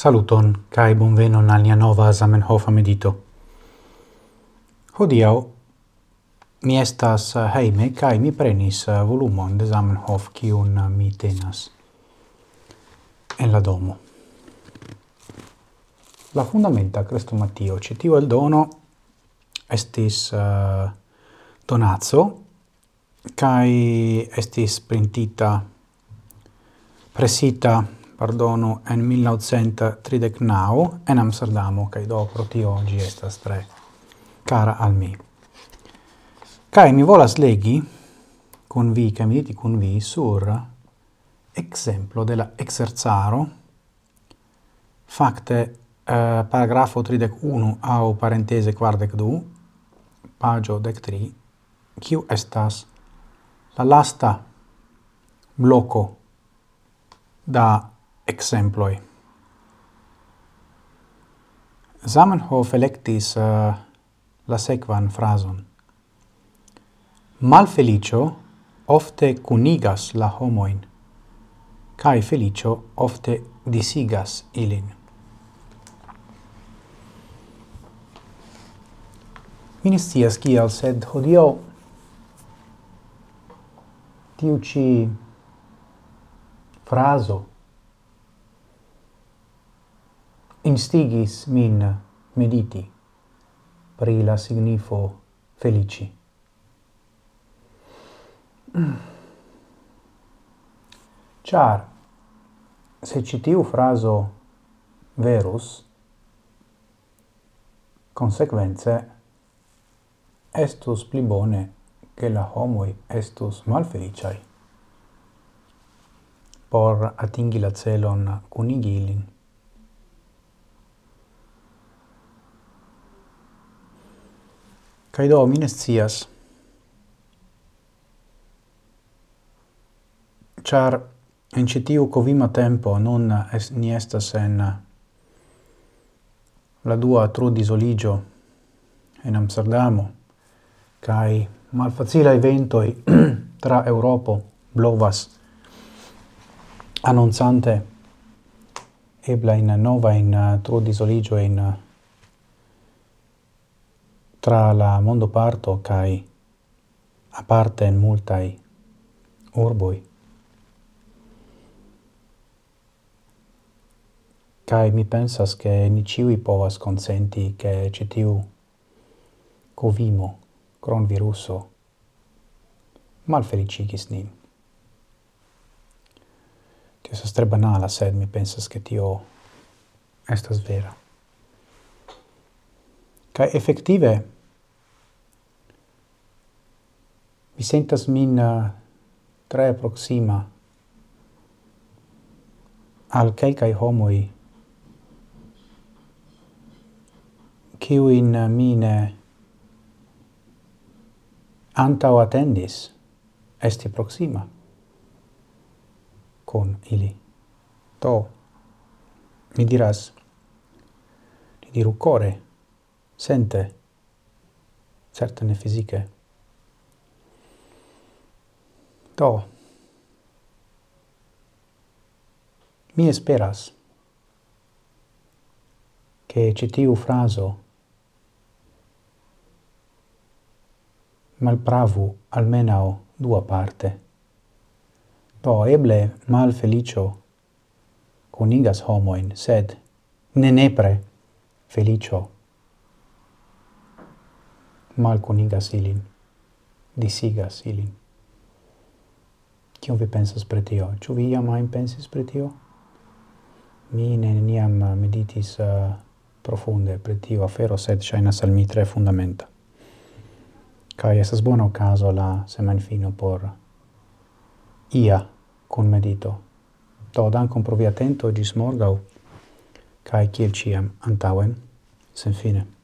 Saluton kai bonvenon al nia nova Zamenhof medito. Hodiau, mi estas eh, heime, kai mi prenis eh, volumon de Zamenhof kiun eh, mi tenas en la domo. La fundamenta crestomatio, ĉi el dono, estis uh, donaco kai estis printita presita pardono, en 1939 en Amsterdamo, kaj do pro tio oggi estas tre cara al mi. Kai mi volas legi con vi, cae mi diti con vi sur exemplo de la facte uh, paragrafo 31 au parentese 42, du, paĝo dek tri, estas la lasta bloko da exemploi. Zamenhof electis uh, la sequan frason. Malfelicio ofte cunigas la homoin, cae felicio ofte disigas ilin. Ministias kial, sed hodio tiu ĉi frazo instigis min mediti pri la signifo felici. Char, se citiu fraso verus, consequence estus pli bone che la homoi estus malfeliciai por atingi la celon cunigilin. Kai do, mi ne scias. En citiu covima tempo non es, ni estas en eh, la dua trudisoliĝo en Amsterdamo kai malfacila eventoi tra Europo blovas anoncante eblajn in eh, eh, trudisoliĝojn tra la mondo parto kai a aparte in multai urboi kai mi pensas, che ni ciui povas consenti che ĉi tiu covimo, mal felicigis nin. Tio sostre tre banala, sed mi pensas, che tio estas vera. Kai effektive mi sentas min uh, tre proxima al kelkaj homoj kiujn eh, mi ne antaŭ esti proxima con ili. To, mi diras, ni diru core, sente, certe ne fisiche. Do, mi esperas che citiu fraso malpravu almenao dua parte. Do, eble mal felicio conigas homoin, sed ne nepre felicio malkunigas ilin, disigas ilin. Kion vi pensas pre tio? Ĉu vi iam ajn pensis pre tio? Mi neniam eh, meditis uh, profunde pre tio afero, sed shainas al mi tre fundamenta. Cai esas bona caso la semanfino por ia con medito. Do dankon pro via atento ĝis morgaŭ kaj kiel ĉiam Sen fine.